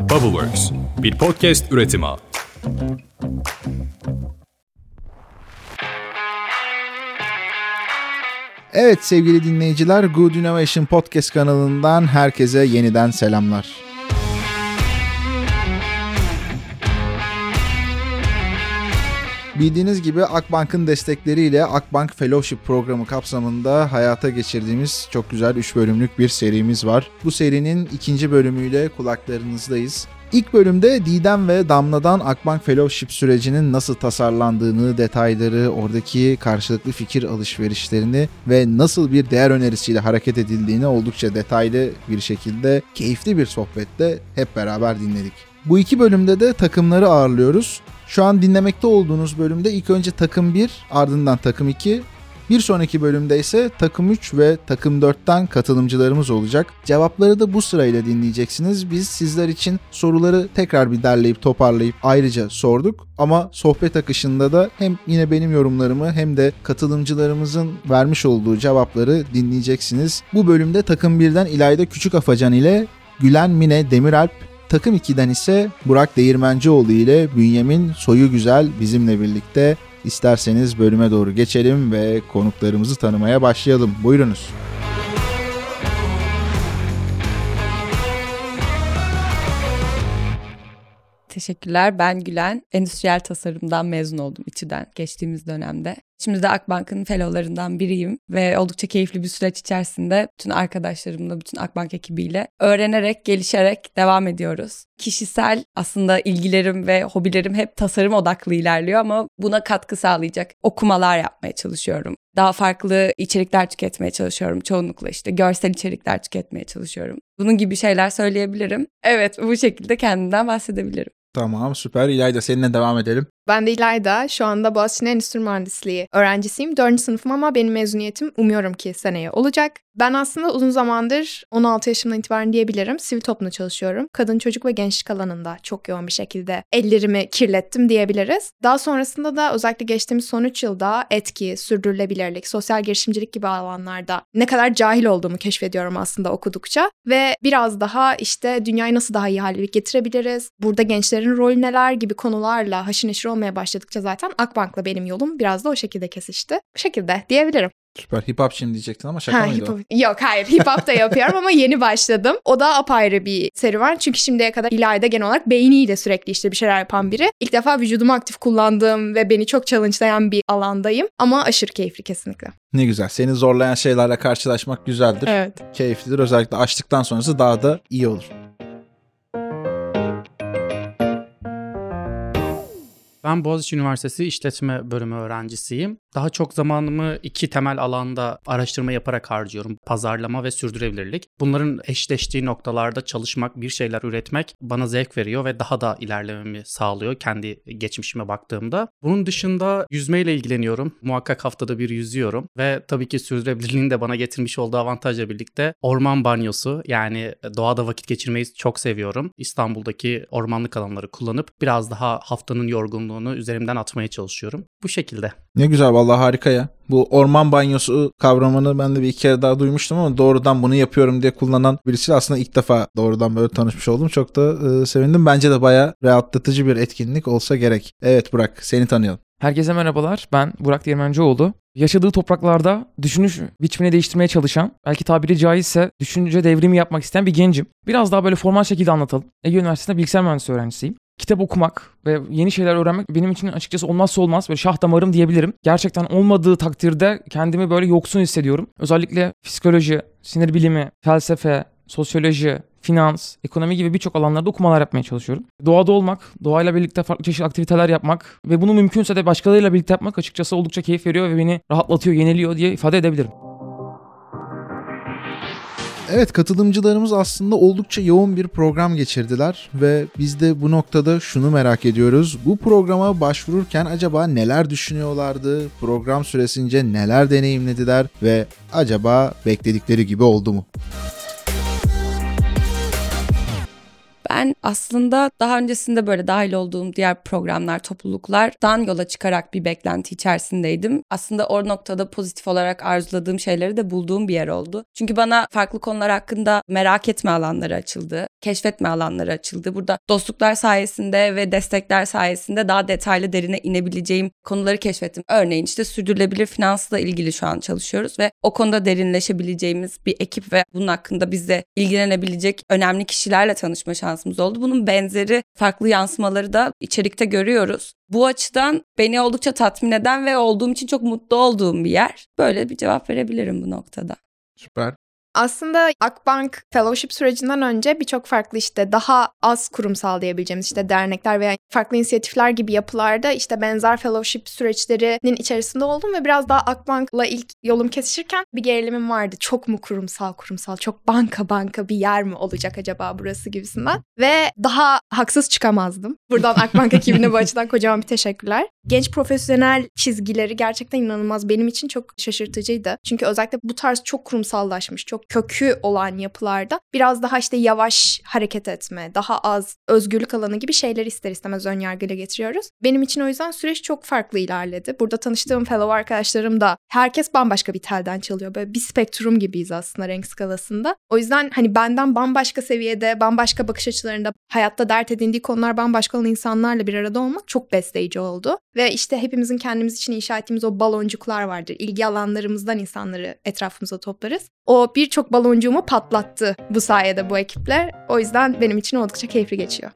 Bubbleworks, bir podcast üretimi. Evet sevgili dinleyiciler Good Innovation Podcast kanalından herkese yeniden selamlar. Bildiğiniz gibi Akbank'ın destekleriyle Akbank Fellowship programı kapsamında hayata geçirdiğimiz çok güzel 3 bölümlük bir serimiz var. Bu serinin ikinci bölümüyle kulaklarınızdayız. İlk bölümde Didem ve Damla'dan Akbank Fellowship sürecinin nasıl tasarlandığını, detayları, oradaki karşılıklı fikir alışverişlerini ve nasıl bir değer önerisiyle hareket edildiğini oldukça detaylı bir şekilde keyifli bir sohbette hep beraber dinledik. Bu iki bölümde de takımları ağırlıyoruz. Şu an dinlemekte olduğunuz bölümde ilk önce takım 1, ardından takım 2, bir sonraki bölümde ise takım 3 ve takım 4'ten katılımcılarımız olacak. Cevapları da bu sırayla dinleyeceksiniz. Biz sizler için soruları tekrar bir derleyip toparlayıp ayrıca sorduk. Ama sohbet akışında da hem yine benim yorumlarımı hem de katılımcılarımızın vermiş olduğu cevapları dinleyeceksiniz. Bu bölümde takım 1'den İlayda Küçük Afacan ile Gülen Mine Demiralp Takım 2'den ise Burak Değirmencioğlu ile Bünyamin Soyu Güzel bizimle birlikte. İsterseniz bölüme doğru geçelim ve konuklarımızı tanımaya başlayalım. Buyurunuz. Teşekkürler. Ben Gülen. Endüstriyel tasarımdan mezun oldum İTÜ'den geçtiğimiz dönemde. Şimdi de Akbank'ın fellowlarından biriyim ve oldukça keyifli bir süreç içerisinde bütün arkadaşlarımla, bütün Akbank ekibiyle öğrenerek, gelişerek devam ediyoruz. Kişisel aslında ilgilerim ve hobilerim hep tasarım odaklı ilerliyor ama buna katkı sağlayacak okumalar yapmaya çalışıyorum. Daha farklı içerikler tüketmeye çalışıyorum. Çoğunlukla işte görsel içerikler tüketmeye çalışıyorum. Bunun gibi şeyler söyleyebilirim. Evet bu şekilde kendimden bahsedebilirim. Tamam süper. İlayda seninle devam edelim. Ben de İlayda. Şu anda Boğaziçi Endüstri Mühendisliği öğrencisiyim. Dördüncü sınıfım ama benim mezuniyetim umuyorum ki seneye olacak. Ben aslında uzun zamandır 16 yaşımdan itibaren diyebilirim sivil toplumda çalışıyorum. Kadın, çocuk ve gençlik alanında çok yoğun bir şekilde ellerimi kirlettim diyebiliriz. Daha sonrasında da özellikle geçtiğimiz son 3 yılda etki, sürdürülebilirlik, sosyal girişimcilik gibi alanlarda ne kadar cahil olduğumu keşfediyorum aslında okudukça. Ve biraz daha işte dünyayı nasıl daha iyi hale getirebiliriz, burada gençlerin rolü neler gibi konularla haşır neşir olmaya başladıkça zaten Akbank'la benim yolum biraz da o şekilde kesişti. Bu şekilde diyebilirim. Süper. Hip hop şimdi diyecektin ama şaka Ha, mıydı hip o? Yok hayır hip hop da yapıyorum ama yeni başladım. O da apayrı bir serüven. Çünkü şimdiye kadar İlayda genel olarak beyniyle sürekli işte bir şeyler yapan biri. İlk defa vücudumu aktif kullandığım ve beni çok challenge'layan bir alandayım. Ama aşırı keyifli kesinlikle. Ne güzel. Seni zorlayan şeylerle karşılaşmak güzeldir. Evet. Keyiflidir. Özellikle açtıktan sonrası daha da iyi olur. Ben Boğaziçi Üniversitesi İşletme Bölümü öğrencisiyim. Daha çok zamanımı iki temel alanda araştırma yaparak harcıyorum. Pazarlama ve sürdürülebilirlik. Bunların eşleştiği noktalarda çalışmak, bir şeyler üretmek bana zevk veriyor ve daha da ilerlememi sağlıyor kendi geçmişime baktığımda. Bunun dışında yüzmeyle ilgileniyorum. Muhakkak haftada bir yüzüyorum ve tabii ki sürdürülebilirliğin de bana getirmiş olduğu avantajla birlikte orman banyosu yani doğada vakit geçirmeyi çok seviyorum. İstanbul'daki ormanlık alanları kullanıp biraz daha haftanın yorgunluğunu üzerimden atmaya çalışıyorum. Bu şekilde. Ne güzel vallahi harika ya. Bu orman banyosu kavramını ben de bir iki kere daha duymuştum ama doğrudan bunu yapıyorum diye kullanan birisi aslında ilk defa doğrudan böyle tanışmış oldum. Çok da e, sevindim. Bence de bayağı rahatlatıcı bir etkinlik olsa gerek. Evet Burak seni tanıyalım. Herkese merhabalar. Ben Burak Değirmencioğlu. Yaşadığı topraklarda düşünüş biçimini değiştirmeye çalışan, belki tabiri caizse düşünce devrimi yapmak isteyen bir gencim. Biraz daha böyle formal şekilde anlatalım. Ege Üniversitesi'nde bilgisayar mühendisliği öğrencisiyim. Kitap okumak ve yeni şeyler öğrenmek benim için açıkçası olmazsa olmaz. Böyle şah damarım diyebilirim. Gerçekten olmadığı takdirde kendimi böyle yoksun hissediyorum. Özellikle psikoloji, sinir bilimi, felsefe, sosyoloji, finans, ekonomi gibi birçok alanlarda okumalar yapmaya çalışıyorum. Doğada olmak, doğayla birlikte farklı çeşitli aktiviteler yapmak ve bunu mümkünse de başkalarıyla birlikte yapmak açıkçası oldukça keyif veriyor ve beni rahatlatıyor, yeniliyor diye ifade edebilirim. Evet katılımcılarımız aslında oldukça yoğun bir program geçirdiler ve biz de bu noktada şunu merak ediyoruz. Bu programa başvururken acaba neler düşünüyorlardı? Program süresince neler deneyimlediler ve acaba bekledikleri gibi oldu mu? Ben aslında daha öncesinde böyle dahil olduğum diğer programlar, topluluklardan yola çıkarak bir beklenti içerisindeydim. Aslında o noktada pozitif olarak arzuladığım şeyleri de bulduğum bir yer oldu. Çünkü bana farklı konular hakkında merak etme alanları açıldı, keşfetme alanları açıldı. Burada dostluklar sayesinde ve destekler sayesinde daha detaylı derine inebileceğim konuları keşfettim. Örneğin işte sürdürülebilir finansla ilgili şu an çalışıyoruz ve o konuda derinleşebileceğimiz bir ekip ve bunun hakkında bize ilgilenebilecek önemli kişilerle tanışma şansımız oldu. Bunun benzeri farklı yansımaları da içerikte görüyoruz. Bu açıdan beni oldukça tatmin eden ve olduğum için çok mutlu olduğum bir yer. Böyle bir cevap verebilirim bu noktada. Süper. Aslında Akbank fellowship sürecinden önce birçok farklı işte daha az kurumsal diyebileceğimiz işte dernekler veya farklı inisiyatifler gibi yapılarda işte benzer fellowship süreçlerinin içerisinde oldum ve biraz daha Akbank'la ilk yolum kesişirken bir gerilimim vardı. Çok mu kurumsal kurumsal, çok banka banka bir yer mi olacak acaba burası gibisinden. Ve daha haksız çıkamazdım. Buradan Akbank ekibine bu açıdan kocaman bir teşekkürler. Genç profesyonel çizgileri gerçekten inanılmaz benim için çok şaşırtıcıydı. Çünkü özellikle bu tarz çok kurumsallaşmış, çok kökü olan yapılarda biraz daha işte yavaş hareket etme, daha az özgürlük alanı gibi şeyler ister istemez ön yargıyla getiriyoruz. Benim için o yüzden süreç çok farklı ilerledi. Burada tanıştığım fellow arkadaşlarım da herkes bambaşka bir telden çalıyor. Böyle bir spektrum gibiyiz aslında renk skalasında. O yüzden hani benden bambaşka seviyede, bambaşka bakış açılarında hayatta dert edindiği konular bambaşka olan insanlarla bir arada olmak çok besleyici oldu. Ve işte hepimizin kendimiz için inşa ettiğimiz o baloncuklar vardır. İlgi alanlarımızdan insanları etrafımıza toplarız. O birçok baloncuğumu patlattı bu sayede bu ekipler. O yüzden benim için oldukça keyifli geçiyor.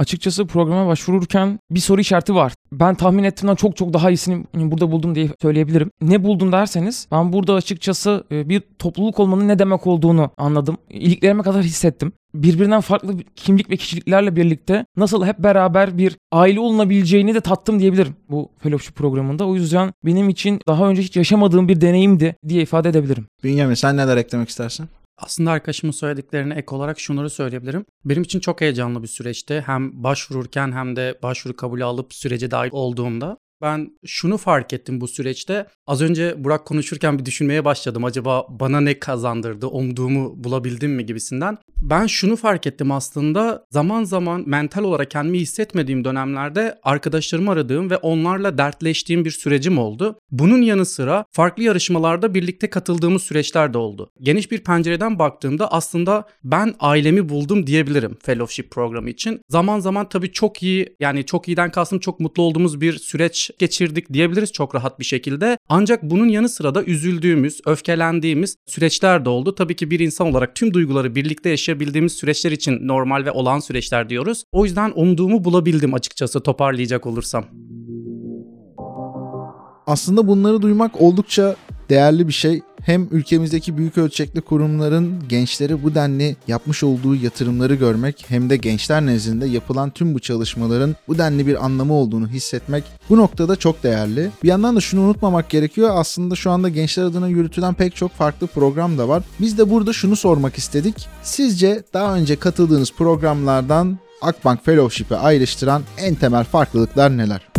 Açıkçası programa başvururken bir soru işareti var. Ben tahmin ettiğimden çok çok daha iyisini burada buldum diye söyleyebilirim. Ne buldum derseniz ben burada açıkçası e, bir topluluk olmanın ne demek olduğunu anladım. İliklerime kadar hissettim. Birbirinden farklı kimlik ve kişiliklerle birlikte nasıl hep beraber bir aile olunabileceğini de tattım diyebilirim bu fellowship programında. O yüzden benim için daha önce hiç yaşamadığım bir deneyimdi diye ifade edebilirim. Bünyamin sen neler eklemek istersin? Aslında arkadaşımın söylediklerine ek olarak şunları söyleyebilirim. Benim için çok heyecanlı bir süreçti. Hem başvururken hem de başvuru kabulü alıp sürece dahil olduğumda. Ben şunu fark ettim bu süreçte. Az önce Burak konuşurken bir düşünmeye başladım. Acaba bana ne kazandırdı, umduğumu bulabildim mi gibisinden. Ben şunu fark ettim aslında. Zaman zaman mental olarak kendimi hissetmediğim dönemlerde arkadaşlarımı aradığım ve onlarla dertleştiğim bir sürecim oldu. Bunun yanı sıra farklı yarışmalarda birlikte katıldığımız süreçler de oldu. Geniş bir pencereden baktığımda aslında ben ailemi buldum diyebilirim fellowship programı için. Zaman zaman tabii çok iyi yani çok iyiden kastım çok mutlu olduğumuz bir süreç geçirdik diyebiliriz çok rahat bir şekilde. Ancak bunun yanı sıra da üzüldüğümüz, öfkelendiğimiz süreçler de oldu. Tabii ki bir insan olarak tüm duyguları birlikte yaşayabildiğimiz süreçler için normal ve olağan süreçler diyoruz. O yüzden umduğumu bulabildim açıkçası toparlayacak olursam. Aslında bunları duymak oldukça değerli bir şey. Hem ülkemizdeki büyük ölçekli kurumların gençlere bu denli yapmış olduğu yatırımları görmek hem de gençler nezdinde yapılan tüm bu çalışmaların bu denli bir anlamı olduğunu hissetmek bu noktada çok değerli. Bir yandan da şunu unutmamak gerekiyor. Aslında şu anda gençler adına yürütülen pek çok farklı program da var. Biz de burada şunu sormak istedik. Sizce daha önce katıldığınız programlardan Akbank Fellowship'e ayrıştıran en temel farklılıklar neler?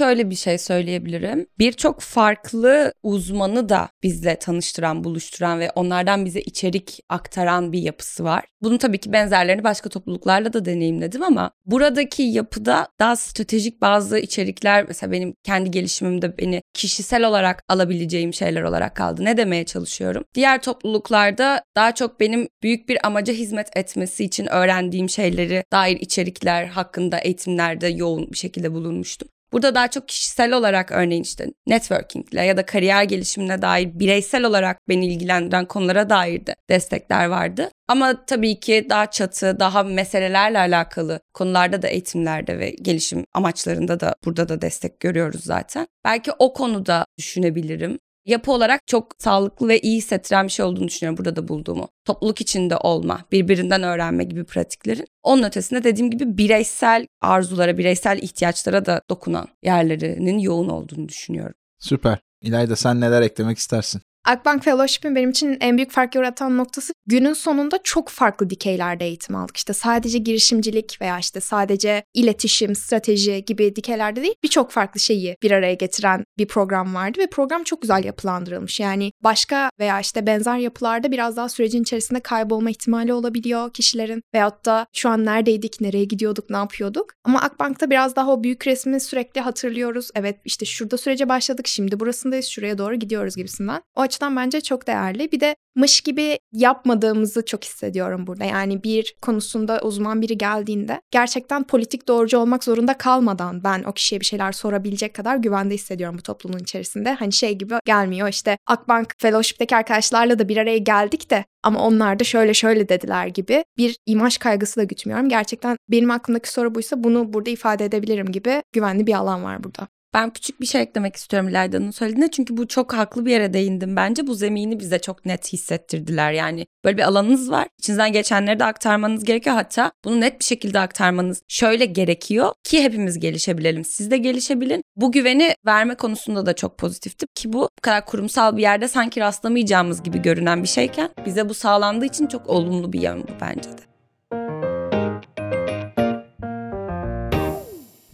Şöyle bir şey söyleyebilirim. Birçok farklı uzmanı da bizle tanıştıran, buluşturan ve onlardan bize içerik aktaran bir yapısı var. Bunun tabii ki benzerlerini başka topluluklarla da deneyimledim ama buradaki yapıda daha stratejik bazı içerikler mesela benim kendi gelişimimde beni kişisel olarak alabileceğim şeyler olarak kaldı. Ne demeye çalışıyorum? Diğer topluluklarda daha çok benim büyük bir amaca hizmet etmesi için öğrendiğim şeyleri dair içerikler hakkında eğitimlerde yoğun bir şekilde bulunmuştum. Burada daha çok kişisel olarak örneğin işte networkingle ya da kariyer gelişimine dair bireysel olarak beni ilgilendiren konulara dair de destekler vardı. Ama tabii ki daha çatı, daha meselelerle alakalı konularda da eğitimlerde ve gelişim amaçlarında da burada da destek görüyoruz zaten. Belki o konuda düşünebilirim yapı olarak çok sağlıklı ve iyi hissettiren bir şey olduğunu düşünüyorum burada da bulduğumu. Topluluk içinde olma, birbirinden öğrenme gibi pratiklerin. Onun ötesinde dediğim gibi bireysel arzulara, bireysel ihtiyaçlara da dokunan yerlerinin yoğun olduğunu düşünüyorum. Süper. İlayda sen neler eklemek istersin? Akbank Fellowship'in benim için en büyük fark yaratan noktası günün sonunda çok farklı dikeylerde eğitim aldık. İşte sadece girişimcilik veya işte sadece iletişim, strateji gibi dikeylerde değil birçok farklı şeyi bir araya getiren bir program vardı ve program çok güzel yapılandırılmış. Yani başka veya işte benzer yapılarda biraz daha sürecin içerisinde kaybolma ihtimali olabiliyor kişilerin veyahut da şu an neredeydik, nereye gidiyorduk, ne yapıyorduk. Ama Akbank'ta biraz daha o büyük resmi sürekli hatırlıyoruz. Evet işte şurada sürece başladık, şimdi burasındayız, şuraya doğru gidiyoruz gibisinden. O açıdan bence çok değerli. Bir de mış gibi yapmadığımızı çok hissediyorum burada. Yani bir konusunda uzman biri geldiğinde gerçekten politik doğrucu olmak zorunda kalmadan ben o kişiye bir şeyler sorabilecek kadar güvende hissediyorum bu toplumun içerisinde. Hani şey gibi gelmiyor işte Akbank Fellowship'teki arkadaşlarla da bir araya geldik de ama onlar da şöyle şöyle dediler gibi bir imaj kaygısı da gütmüyorum. Gerçekten benim aklımdaki soru buysa bunu burada ifade edebilirim gibi güvenli bir alan var burada. Ben küçük bir şey eklemek istiyorum İlayda'nın söylediğine. Çünkü bu çok haklı bir yere değindim bence. Bu zemini bize çok net hissettirdiler. Yani böyle bir alanınız var. İçinizden geçenleri de aktarmanız gerekiyor. Hatta bunu net bir şekilde aktarmanız şöyle gerekiyor ki hepimiz gelişebilelim. Siz de gelişebilin. Bu güveni verme konusunda da çok pozitifti. Ki bu bu kadar kurumsal bir yerde sanki rastlamayacağımız gibi görünen bir şeyken bize bu sağlandığı için çok olumlu bir yön bu bence de.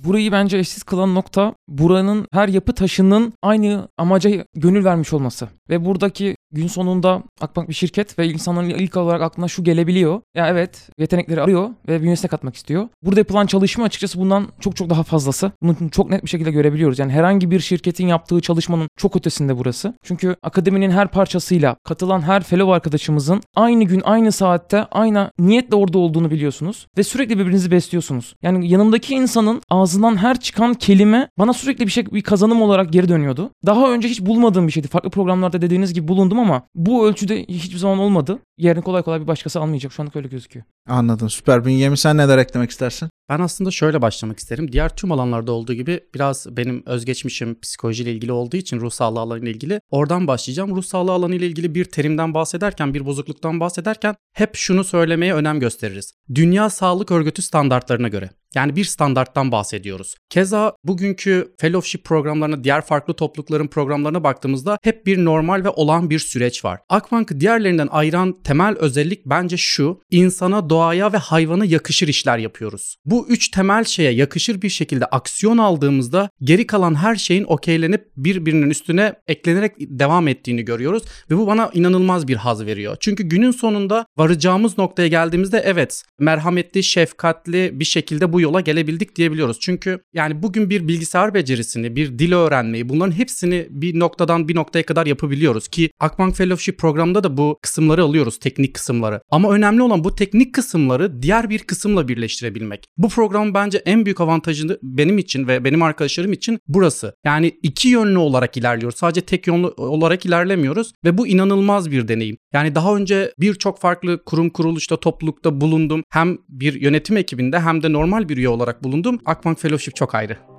Burayı bence eşsiz kılan nokta buranın her yapı taşının aynı amaca gönül vermiş olması. Ve buradaki gün sonunda Akbank bir şirket ve insanların ilk olarak aklına şu gelebiliyor. Ya evet yetenekleri arıyor ve bünyesine katmak istiyor. Burada yapılan çalışma açıkçası bundan çok çok daha fazlası. Bunu çok net bir şekilde görebiliyoruz. Yani herhangi bir şirketin yaptığı çalışmanın çok ötesinde burası. Çünkü akademinin her parçasıyla katılan her fellow arkadaşımızın aynı gün aynı saatte aynı niyetle orada olduğunu biliyorsunuz. Ve sürekli birbirinizi besliyorsunuz. Yani yanımdaki insanın ağzından her çıkan kelime bana sürekli bir şey bir kazanım olarak geri dönüyordu. Daha önce hiç bulmadığım bir şeydi. Farklı programlarda dediğiniz gibi bulundum ama bu ölçüde hiçbir zaman olmadı. Yerini kolay kolay bir başkası almayacak. Şu anlık öyle gözüküyor. Anladım. Süper. Bünyemi sen neler eklemek istersin? Ben aslında şöyle başlamak isterim. Diğer tüm alanlarda olduğu gibi biraz benim özgeçmişim psikolojiyle ilgili olduğu için ruh sağlığı alanıyla ilgili oradan başlayacağım. Ruh sağlığı alanıyla ilgili bir terimden bahsederken, bir bozukluktan bahsederken hep şunu söylemeye önem gösteririz. Dünya Sağlık Örgütü standartlarına göre. Yani bir standarttan bahsediyoruz. Keza bugünkü fellowship programlarına, diğer farklı toplulukların programlarına baktığımızda hep bir normal ve olan bir süreç var. Akbank'ı diğerlerinden ayıran temel özellik bence şu. insana, doğaya ve hayvana yakışır işler yapıyoruz. Bu üç temel şeye yakışır bir şekilde aksiyon aldığımızda geri kalan her şeyin okeylenip birbirinin üstüne eklenerek devam ettiğini görüyoruz ve bu bana inanılmaz bir haz veriyor. Çünkü günün sonunda varacağımız noktaya geldiğimizde evet merhametli, şefkatli bir şekilde bu yola gelebildik diyebiliyoruz. Çünkü yani bugün bir bilgisayar becerisini, bir dil öğrenmeyi bunların hepsini bir noktadan bir noktaya kadar yapabiliyoruz ki Akbank Fellowship programında da bu kısımları alıyoruz, teknik kısımları. Ama önemli olan bu teknik kısımları diğer bir kısımla birleştirebilmek. Bu programın bence en büyük avantajı benim için ve benim arkadaşlarım için burası. Yani iki yönlü olarak ilerliyoruz. Sadece tek yönlü olarak ilerlemiyoruz ve bu inanılmaz bir deneyim. Yani daha önce birçok farklı kurum kuruluşta, toplulukta bulundum. Hem bir yönetim ekibinde hem de normal bir üye olarak bulundum. Akbank Fellowship çok ayrı.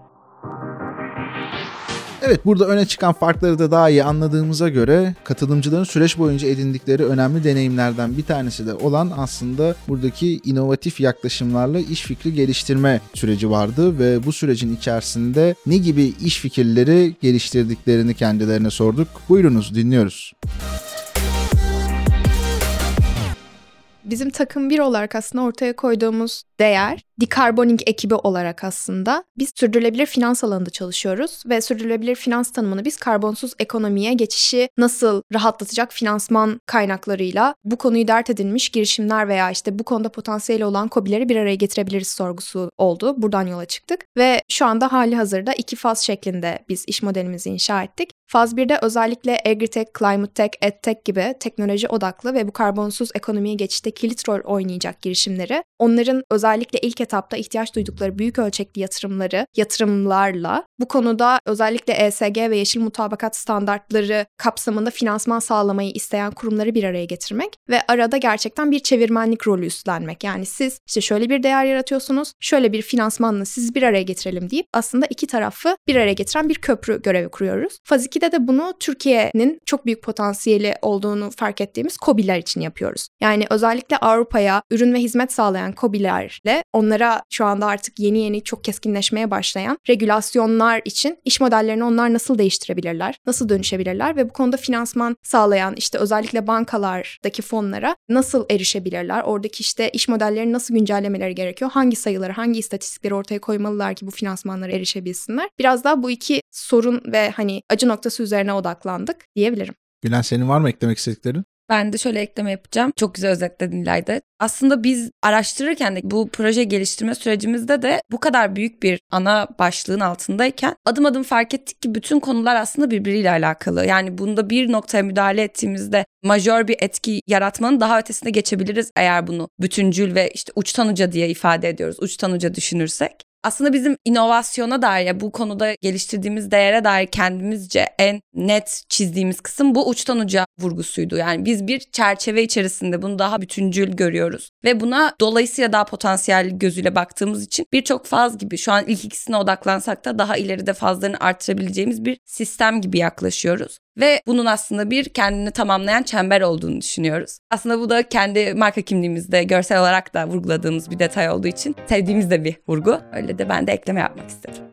Evet burada öne çıkan farkları da daha iyi anladığımıza göre katılımcıların süreç boyunca edindikleri önemli deneyimlerden bir tanesi de olan aslında buradaki inovatif yaklaşımlarla iş fikri geliştirme süreci vardı ve bu sürecin içerisinde ne gibi iş fikirleri geliştirdiklerini kendilerine sorduk. Buyurunuz dinliyoruz. bizim takım bir olarak aslında ortaya koyduğumuz değer Decarboning ekibi olarak aslında biz sürdürülebilir finans alanında çalışıyoruz ve sürdürülebilir finans tanımını biz karbonsuz ekonomiye geçişi nasıl rahatlatacak finansman kaynaklarıyla bu konuyu dert edinmiş girişimler veya işte bu konuda potansiyeli olan kobileri bir araya getirebiliriz sorgusu oldu. Buradan yola çıktık ve şu anda hali hazırda iki faz şeklinde biz iş modelimizi inşa ettik. Faz 1'de özellikle agritech, climate tech, edtech gibi teknoloji odaklı ve bu karbonsuz ekonomiye geçişte kilit rol oynayacak girişimleri, onların özellikle ilk etapta ihtiyaç duydukları büyük ölçekli yatırımları, yatırımlarla bu konuda özellikle ESG ve yeşil mutabakat standartları kapsamında finansman sağlamayı isteyen kurumları bir araya getirmek ve arada gerçekten bir çevirmenlik rolü üstlenmek. Yani siz işte şöyle bir değer yaratıyorsunuz, şöyle bir finansmanla siz bir araya getirelim deyip aslında iki tarafı bir araya getiren bir köprü görevi kuruyoruz. Faz 2'de de bunu Türkiye'nin çok büyük potansiyeli olduğunu fark ettiğimiz COBİ'ler için yapıyoruz. Yani özellikle Avrupa'ya ürün ve hizmet sağlayan COBİ'ler sektörlerle onlara şu anda artık yeni yeni çok keskinleşmeye başlayan regülasyonlar için iş modellerini onlar nasıl değiştirebilirler, nasıl dönüşebilirler ve bu konuda finansman sağlayan işte özellikle bankalardaki fonlara nasıl erişebilirler, oradaki işte iş modellerini nasıl güncellemeleri gerekiyor, hangi sayıları, hangi istatistikleri ortaya koymalılar ki bu finansmanlara erişebilsinler. Biraz daha bu iki sorun ve hani acı noktası üzerine odaklandık diyebilirim. Gülen senin var mı eklemek istediklerin? Ben de şöyle ekleme yapacağım. Çok güzel özetledin İlayda. Aslında biz araştırırken de bu proje geliştirme sürecimizde de bu kadar büyük bir ana başlığın altındayken adım adım fark ettik ki bütün konular aslında birbiriyle alakalı. Yani bunda bir noktaya müdahale ettiğimizde majör bir etki yaratmanın daha ötesine geçebiliriz eğer bunu bütüncül ve işte uçtan uca diye ifade ediyoruz. Uçtan uca düşünürsek aslında bizim inovasyona dair ya bu konuda geliştirdiğimiz değere dair kendimizce en net çizdiğimiz kısım bu uçtan uca vurgusuydu. Yani biz bir çerçeve içerisinde bunu daha bütüncül görüyoruz ve buna dolayısıyla daha potansiyel gözüyle baktığımız için birçok faz gibi şu an ilk ikisine odaklansak da daha ileride fazlarını artırabileceğimiz bir sistem gibi yaklaşıyoruz. Ve bunun aslında bir kendini tamamlayan çember olduğunu düşünüyoruz. Aslında bu da kendi marka kimliğimizde görsel olarak da vurguladığımız bir detay olduğu için sevdiğimiz de bir vurgu. Öyle de ben de ekleme yapmak istedim.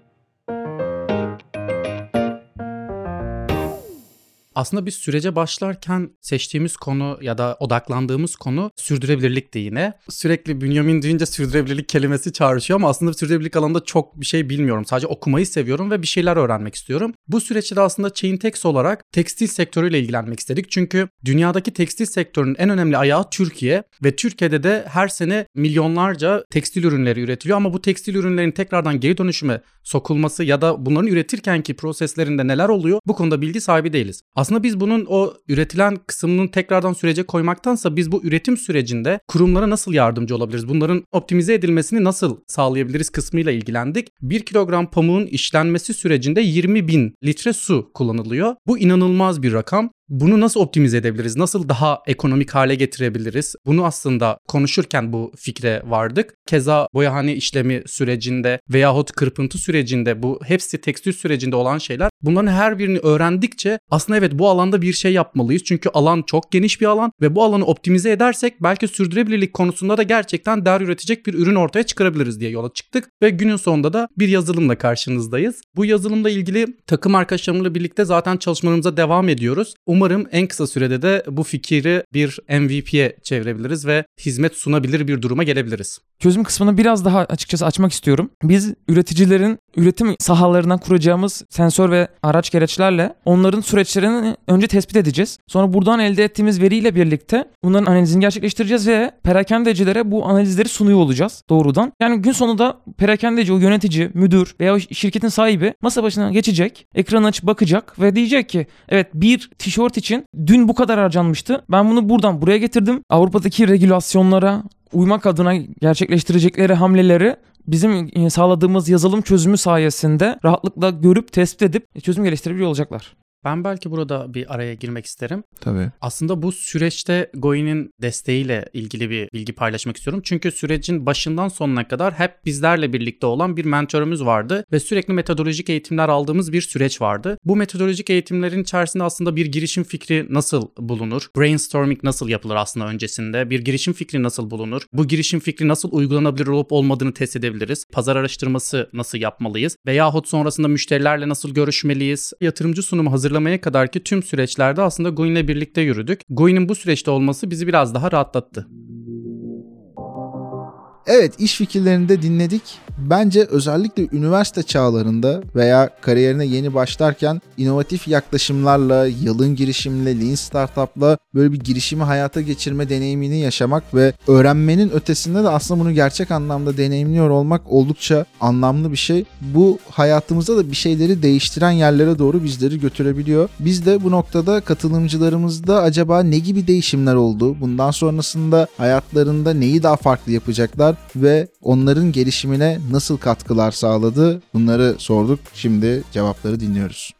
Aslında biz sürece başlarken seçtiğimiz konu ya da odaklandığımız konu sürdürülebilirlikti yine. Sürekli Bünyamin deyince sürdürülebilirlik kelimesi çağrışıyor ama aslında sürdürülebilirlik alanında çok bir şey bilmiyorum. Sadece okumayı seviyorum ve bir şeyler öğrenmek istiyorum. Bu süreçte de aslında Chaintex olarak tekstil sektörüyle ilgilenmek istedik. Çünkü dünyadaki tekstil sektörünün en önemli ayağı Türkiye ve Türkiye'de de her sene milyonlarca tekstil ürünleri üretiliyor ama bu tekstil ürünlerin tekrardan geri dönüşüme sokulması ya da bunların üretirkenki proseslerinde neler oluyor bu konuda bilgi sahibi değiliz. Aslında biz bunun o üretilen kısmının tekrardan sürece koymaktansa biz bu üretim sürecinde kurumlara nasıl yardımcı olabiliriz? Bunların optimize edilmesini nasıl sağlayabiliriz kısmıyla ilgilendik. 1 kilogram pamuğun işlenmesi sürecinde 20 bin litre su kullanılıyor. Bu inanılmaz bir rakam. Bunu nasıl optimize edebiliriz? Nasıl daha ekonomik hale getirebiliriz? Bunu aslında konuşurken bu fikre vardık. Keza boyahane işlemi sürecinde veyahut kırpıntı sürecinde bu hepsi tekstil sürecinde olan şeyler. Bunların her birini öğrendikçe aslında evet bu alanda bir şey yapmalıyız. Çünkü alan çok geniş bir alan ve bu alanı optimize edersek belki sürdürülebilirlik konusunda da gerçekten değer üretecek bir ürün ortaya çıkarabiliriz diye yola çıktık. Ve günün sonunda da bir yazılımla karşınızdayız. Bu yazılımla ilgili takım arkadaşlarımla birlikte zaten çalışmalarımıza devam ediyoruz. Umarım en kısa sürede de bu fikri bir MVP'ye çevirebiliriz ve hizmet sunabilir bir duruma gelebiliriz. Çözüm kısmını biraz daha açıkçası açmak istiyorum. Biz üreticilerin üretim sahalarından kuracağımız sensör ve araç gereçlerle onların süreçlerini önce tespit edeceğiz. Sonra buradan elde ettiğimiz veriyle birlikte bunların analizini gerçekleştireceğiz ve perakendecilere bu analizleri sunuyor olacağız doğrudan. Yani gün sonunda perakendeci, o yönetici, müdür veya şirketin sahibi masa başına geçecek, ekranı açıp bakacak ve diyecek ki evet bir tişört için dün bu kadar harcanmıştı. Ben bunu buradan buraya getirdim. Avrupa'daki regülasyonlara uymak adına gerçekleştirecekleri hamleleri bizim e, sağladığımız yazılım çözümü sayesinde rahatlıkla görüp tespit edip çözüm geliştirebiliyor olacaklar. Ben belki burada bir araya girmek isterim. Tabii. Aslında bu süreçte Goi'nin desteğiyle ilgili bir bilgi paylaşmak istiyorum. Çünkü sürecin başından sonuna kadar hep bizlerle birlikte olan bir mentorumuz vardı ve sürekli metodolojik eğitimler aldığımız bir süreç vardı. Bu metodolojik eğitimlerin içerisinde aslında bir girişim fikri nasıl bulunur? Brainstorming nasıl yapılır aslında öncesinde? Bir girişim fikri nasıl bulunur? Bu girişim fikri nasıl uygulanabilir olup olmadığını test edebiliriz? Pazar araştırması nasıl yapmalıyız? Veyahut sonrasında müşterilerle nasıl görüşmeliyiz? Yatırımcı sunumu hazır hazırlamaya kadar ki tüm süreçlerde aslında Goin'le birlikte yürüdük. Goin'in bu süreçte olması bizi biraz daha rahatlattı. Evet iş fikirlerini de dinledik. Bence özellikle üniversite çağlarında veya kariyerine yeni başlarken inovatif yaklaşımlarla, yalın girişimle, lean startup'la böyle bir girişimi hayata geçirme deneyimini yaşamak ve öğrenmenin ötesinde de aslında bunu gerçek anlamda deneyimliyor olmak oldukça anlamlı bir şey. Bu hayatımızda da bir şeyleri değiştiren yerlere doğru bizleri götürebiliyor. Biz de bu noktada katılımcılarımızda acaba ne gibi değişimler oldu? Bundan sonrasında hayatlarında neyi daha farklı yapacaklar ve onların gelişimine nasıl katkılar sağladı? Bunları sorduk. Şimdi cevapları dinliyoruz.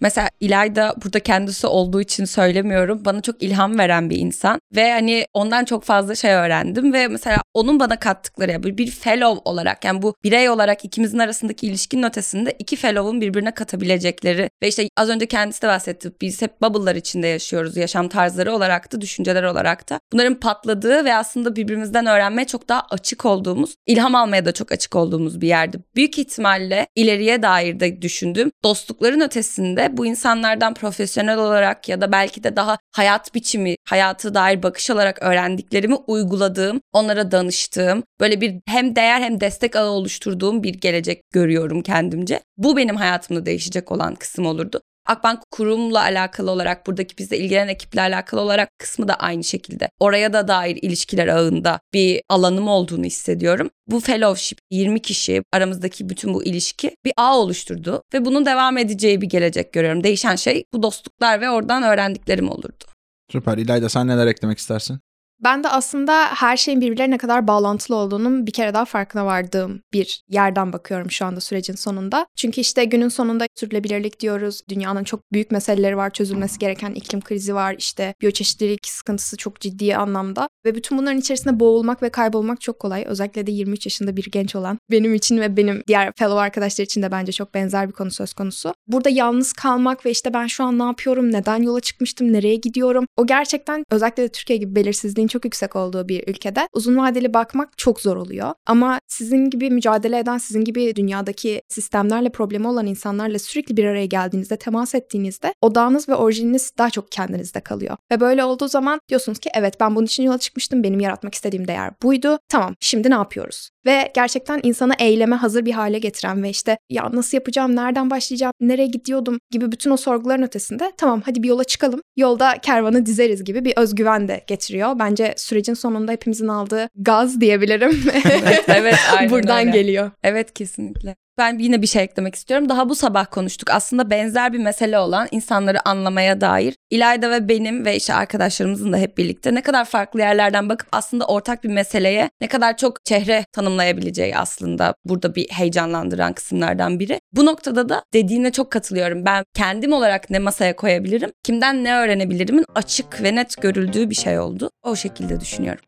Mesela İlayda burada kendisi olduğu için söylemiyorum. Bana çok ilham veren bir insan ve hani ondan çok fazla şey öğrendim ve mesela onun bana kattıkları ya bir fellow olarak yani bu birey olarak ikimizin arasındaki ilişkinin ötesinde iki fellow'un birbirine katabilecekleri ve işte az önce kendisi de bahsetti. Biz hep bubble'lar içinde yaşıyoruz. Yaşam tarzları olarak da düşünceler olarak da. Bunların patladığı ve aslında birbirimizden öğrenmeye çok daha açık olduğumuz, ilham almaya da çok açık olduğumuz bir yerdi. Büyük ihtimalle ileriye dair de düşündüm. Dostlukların ötesinde bu insanlardan profesyonel olarak ya da belki de daha hayat biçimi, hayatı dair bakış olarak öğrendiklerimi uyguladığım, onlara danıştığım, böyle bir hem değer hem destek ağı oluşturduğum bir gelecek görüyorum kendimce. Bu benim hayatımda değişecek olan kısım olurdu. Akbank kurumla alakalı olarak buradaki bizde ilgilenen ekiple alakalı olarak kısmı da aynı şekilde. Oraya da dair ilişkiler ağında bir alanım olduğunu hissediyorum. Bu fellowship 20 kişi aramızdaki bütün bu ilişki bir ağ oluşturdu ve bunun devam edeceği bir gelecek görüyorum. Değişen şey bu dostluklar ve oradan öğrendiklerim olurdu. Süper. İlayda sen neler eklemek istersin? Ben de aslında her şeyin birbirlerine kadar bağlantılı olduğunun bir kere daha farkına vardığım bir yerden bakıyorum şu anda sürecin sonunda. Çünkü işte günün sonunda sürdürülebilirlik diyoruz. Dünyanın çok büyük meseleleri var, çözülmesi gereken iklim krizi var, işte biyoçeşitlilik sıkıntısı çok ciddi anlamda. Ve bütün bunların içerisinde boğulmak ve kaybolmak çok kolay. Özellikle de 23 yaşında bir genç olan benim için ve benim diğer fellow arkadaşlar için de bence çok benzer bir konu söz konusu. Burada yalnız kalmak ve işte ben şu an ne yapıyorum, neden yola çıkmıştım, nereye gidiyorum? O gerçekten özellikle de Türkiye gibi belirsizliğin çok yüksek olduğu bir ülkede uzun vadeli bakmak çok zor oluyor. Ama sizin gibi mücadele eden, sizin gibi dünyadaki sistemlerle problemi olan insanlarla sürekli bir araya geldiğinizde, temas ettiğinizde odağınız ve orijininiz daha çok kendinizde kalıyor. Ve böyle olduğu zaman diyorsunuz ki evet ben bunun için yola çıkmıştım, benim yaratmak istediğim değer buydu. Tamam şimdi ne yapıyoruz? Ve gerçekten insanı eyleme hazır bir hale getiren ve işte ya nasıl yapacağım, nereden başlayacağım, nereye gidiyordum gibi bütün o sorguların ötesinde tamam hadi bir yola çıkalım. Yolda kervanı dizeriz gibi bir özgüven de getiriyor. Bence sürecin sonunda hepimizin aldığı gaz diyebilirim. evet, evet aynen Buradan öyle. geliyor. Evet kesinlikle. Ben yine bir şey eklemek istiyorum. Daha bu sabah konuştuk. Aslında benzer bir mesele olan insanları anlamaya dair. İlayda ve benim ve işte arkadaşlarımızın da hep birlikte ne kadar farklı yerlerden bakıp aslında ortak bir meseleye ne kadar çok çehre tanımlayabileceği aslında burada bir heyecanlandıran kısımlardan biri. Bu noktada da dediğine çok katılıyorum. Ben kendim olarak ne masaya koyabilirim, kimden ne öğrenebilirimin açık ve net görüldüğü bir şey oldu. O şekilde düşünüyorum.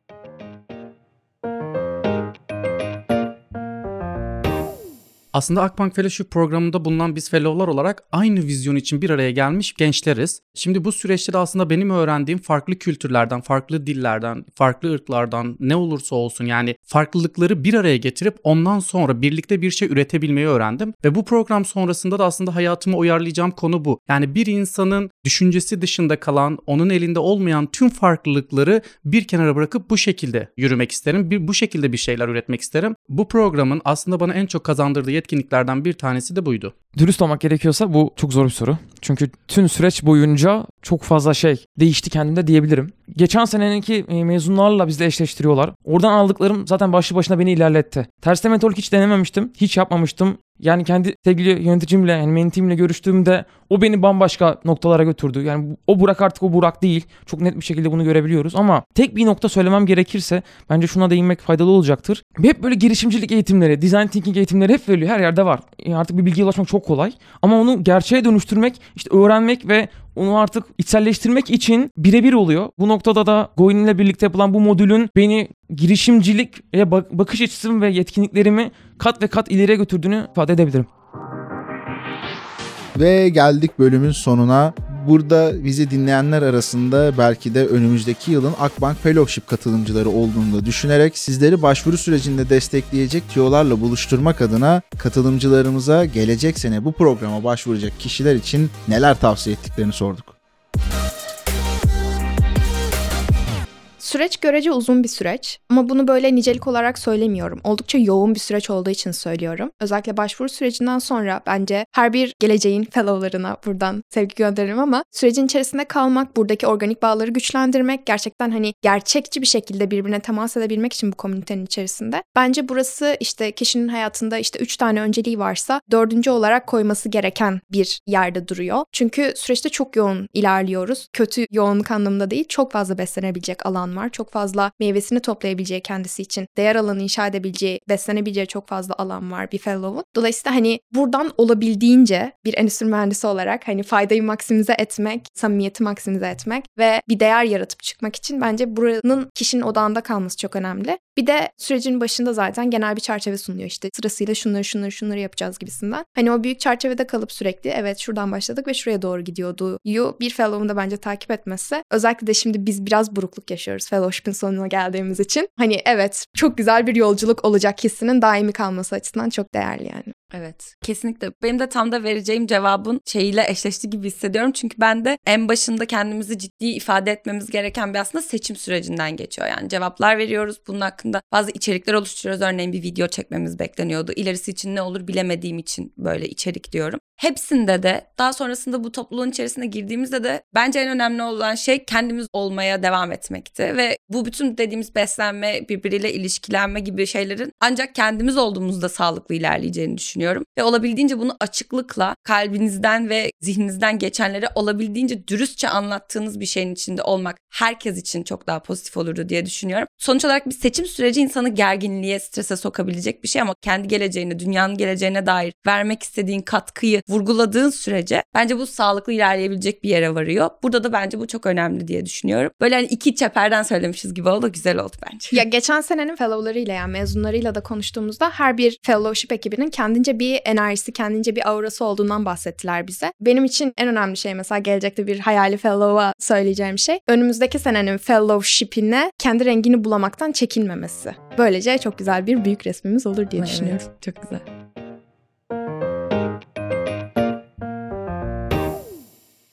Aslında Akbank Fellowship programında bulunan biz fellowlar olarak aynı vizyon için bir araya gelmiş gençleriz. Şimdi bu süreçte de aslında benim öğrendiğim farklı kültürlerden, farklı dillerden, farklı ırklardan ne olursa olsun yani farklılıkları bir araya getirip ondan sonra birlikte bir şey üretebilmeyi öğrendim. Ve bu program sonrasında da aslında hayatıma uyarlayacağım konu bu. Yani bir insanın düşüncesi dışında kalan, onun elinde olmayan tüm farklılıkları bir kenara bırakıp bu şekilde yürümek isterim. Bir, bu şekilde bir şeyler üretmek isterim. Bu programın aslında bana en çok kazandırdığı yetkinliklerden bir tanesi de buydu. Dürüst olmak gerekiyorsa bu çok zor bir soru. Çünkü tüm süreç boyunca çok fazla şey değişti kendimde diyebilirim. Geçen seneninki e, mezunlarla bizle eşleştiriyorlar. Oradan aldıklarım zaten başlı başına beni ilerletti. Terste metodolojik hiç denememiştim. Hiç yapmamıştım. Yani kendi sevgili yöneticimle yani mentimle görüştüğümde o beni bambaşka noktalara götürdü. Yani o Burak artık o Burak değil. Çok net bir şekilde bunu görebiliyoruz ama tek bir nokta söylemem gerekirse bence şuna değinmek faydalı olacaktır. Hep böyle girişimcilik eğitimleri, design thinking eğitimleri hep veriliyor. Her yerde var. Yani artık bir bilgiye ulaşmak çok kolay. Ama onu gerçeğe dönüştürmek, işte öğrenmek ve onu artık içselleştirmek için birebir oluyor. Bu noktada da Goin ile birlikte yapılan bu modülün beni girişimcilik ve bakış açısım ve yetkinliklerimi kat ve kat ileriye götürdüğünü ifade edebilirim. Ve geldik bölümün sonuna. Burada bizi dinleyenler arasında belki de önümüzdeki yılın Akbank Fellowship katılımcıları olduğunu da düşünerek sizleri başvuru sürecinde destekleyecek tiyolarla buluşturmak adına katılımcılarımıza gelecek sene bu programa başvuracak kişiler için neler tavsiye ettiklerini sorduk. Süreç görece uzun bir süreç ama bunu böyle nicelik olarak söylemiyorum. Oldukça yoğun bir süreç olduğu için söylüyorum. Özellikle başvuru sürecinden sonra bence her bir geleceğin fellowlarına buradan sevgi gönderirim ama sürecin içerisinde kalmak, buradaki organik bağları güçlendirmek, gerçekten hani gerçekçi bir şekilde birbirine temas edebilmek için bu komünitenin içerisinde. Bence burası işte kişinin hayatında işte üç tane önceliği varsa dördüncü olarak koyması gereken bir yerde duruyor. Çünkü süreçte çok yoğun ilerliyoruz. Kötü yoğunluk anlamında değil, çok fazla beslenebilecek alan var. Çok fazla meyvesini toplayabileceği kendisi için değer alanı inşa edebileceği, beslenebileceği çok fazla alan var bir fellow'un. Dolayısıyla hani buradan olabildiğince bir endüstri mühendisi olarak hani faydayı maksimize etmek, samimiyeti maksimize etmek ve bir değer yaratıp çıkmak için bence buranın kişinin odağında kalması çok önemli. Bir de sürecin başında zaten genel bir çerçeve sunuyor işte sırasıyla şunları şunları şunları yapacağız gibisinden. Hani o büyük çerçevede kalıp sürekli evet şuradan başladık ve şuraya doğru gidiyordu. Yu bir fellow'un da bence takip etmesi. Özellikle de şimdi biz biraz burukluk yaşıyoruz fellowship'in sonuna geldiğimiz için. Hani evet çok güzel bir yolculuk olacak hissinin daimi kalması açısından çok değerli yani. Evet kesinlikle. Benim de tam da vereceğim cevabın şeyiyle eşleşti gibi hissediyorum. Çünkü ben de en başında kendimizi ciddi ifade etmemiz gereken bir aslında seçim sürecinden geçiyor. Yani cevaplar veriyoruz. Bunun hakkında bazı içerikler oluşturuyoruz. Örneğin bir video çekmemiz bekleniyordu. İlerisi için ne olur bilemediğim için böyle içerik diyorum. Hepsinde de daha sonrasında bu topluluğun içerisine girdiğimizde de bence en önemli olan şey kendimiz olmaya devam etmekti. Ve bu bütün dediğimiz beslenme, birbiriyle ilişkilenme gibi şeylerin ancak kendimiz olduğumuzda sağlıklı ilerleyeceğini düşünüyorum. Ve olabildiğince bunu açıklıkla kalbinizden ve zihninizden geçenlere olabildiğince dürüstçe anlattığınız bir şeyin içinde olmak herkes için çok daha pozitif olurdu diye düşünüyorum. Sonuç olarak bir seçim süreci insanı gerginliğe, strese sokabilecek bir şey ama kendi geleceğine, dünyanın geleceğine dair vermek istediğin katkıyı vurguladığın sürece bence bu sağlıklı ilerleyebilecek bir yere varıyor. Burada da bence bu çok önemli diye düşünüyorum. Böyle hani iki çeperden söylemişiz gibi oldu. Güzel oldu bence. Ya geçen senenin fellowlarıyla yani mezunlarıyla da konuştuğumuzda her bir fellowship ekibinin kendince bir enerjisi, kendince bir aurası olduğundan bahsettiler bize. Benim için en önemli şey mesela gelecekte bir hayali fellow'a söyleyeceğim şey önümüzdeki senenin fellowship'ine kendi rengini bulamaktan çekinmemesi. Böylece çok güzel bir büyük resmimiz olur diye Evet, düşünüyorum. çok güzel.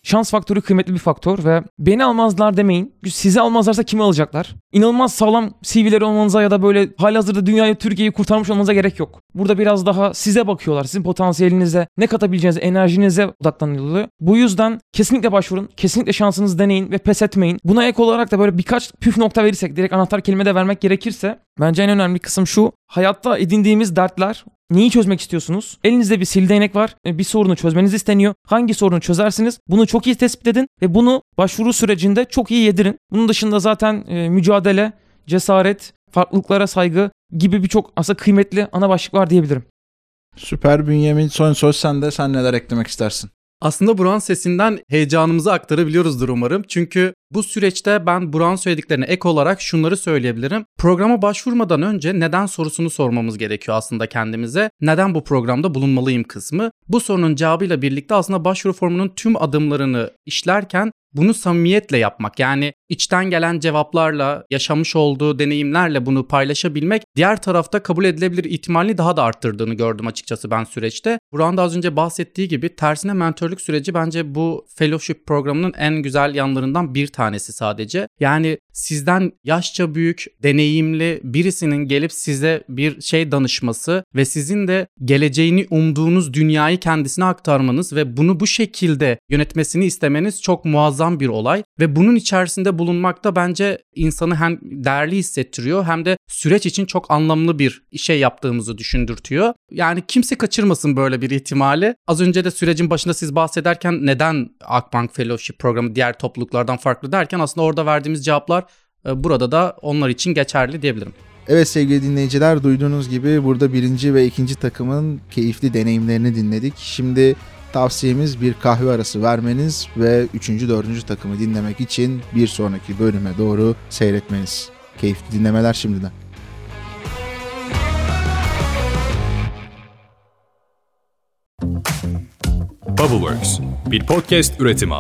Şans faktörü kıymetli bir faktör ve beni almazlar demeyin. Sizi almazlarsa kimi alacaklar? İnanılmaz sağlam CV'leri olmanıza ya da böyle halihazırda dünyayı, Türkiye'yi kurtarmış olmanıza gerek yok. Burada biraz daha size bakıyorlar. Sizin potansiyelinize, ne katabileceğinize, enerjinize odaklanılıyor. Bu yüzden kesinlikle başvurun. Kesinlikle şansınızı deneyin ve pes etmeyin. Buna ek olarak da böyle birkaç püf nokta verirsek, direkt anahtar kelime de vermek gerekirse bence en önemli kısım şu. Hayatta edindiğimiz dertler Neyi çözmek istiyorsunuz? Elinizde bir sil değnek var. Bir sorunu çözmeniz isteniyor. Hangi sorunu çözersiniz? Bunu çok iyi tespit edin ve bunu başvuru sürecinde çok iyi yedirin. Bunun dışında zaten e, mücadele, cesaret, farklılıklara saygı gibi birçok aslında kıymetli ana başlık var diyebilirim. Süper Bünyamin son söz sende. Sen neler eklemek istersin? Aslında Burak'ın sesinden heyecanımızı aktarabiliyoruzdur umarım. Çünkü bu süreçte ben Burak'ın söylediklerine ek olarak şunları söyleyebilirim. Programa başvurmadan önce neden sorusunu sormamız gerekiyor aslında kendimize. Neden bu programda bulunmalıyım kısmı. Bu sorunun cevabıyla birlikte aslında başvuru formunun tüm adımlarını işlerken bunu samimiyetle yapmak yani içten gelen cevaplarla, yaşamış olduğu deneyimlerle bunu paylaşabilmek diğer tarafta kabul edilebilir ihtimalini daha da arttırdığını gördüm açıkçası ben süreçte. Buran da az önce bahsettiği gibi tersine mentörlük süreci bence bu fellowship programının en güzel yanlarından bir tanesi sadece. Yani sizden yaşça büyük, deneyimli birisinin gelip size bir şey danışması ve sizin de geleceğini umduğunuz dünyayı kendisine aktarmanız ve bunu bu şekilde yönetmesini istemeniz çok muazzam bir olay ve bunun içerisinde bulunmak da bence insanı hem değerli hissettiriyor hem de süreç için çok anlamlı bir şey yaptığımızı düşündürtüyor. Yani kimse kaçırmasın böyle bir ihtimali. Az önce de sürecin başında siz bahsederken neden Akbank Fellowship programı diğer topluluklardan farklı derken aslında orada verdiğimiz cevaplar e, burada da onlar için geçerli diyebilirim. Evet sevgili dinleyiciler duyduğunuz gibi burada birinci ve ikinci takımın keyifli deneyimlerini dinledik. Şimdi tavsiyemiz bir kahve arası vermeniz ve üçüncü, dördüncü takımı dinlemek için bir sonraki bölüme doğru seyretmeniz. Keyifli dinlemeler şimdiden. Bubbleworks bir podcast üretimi.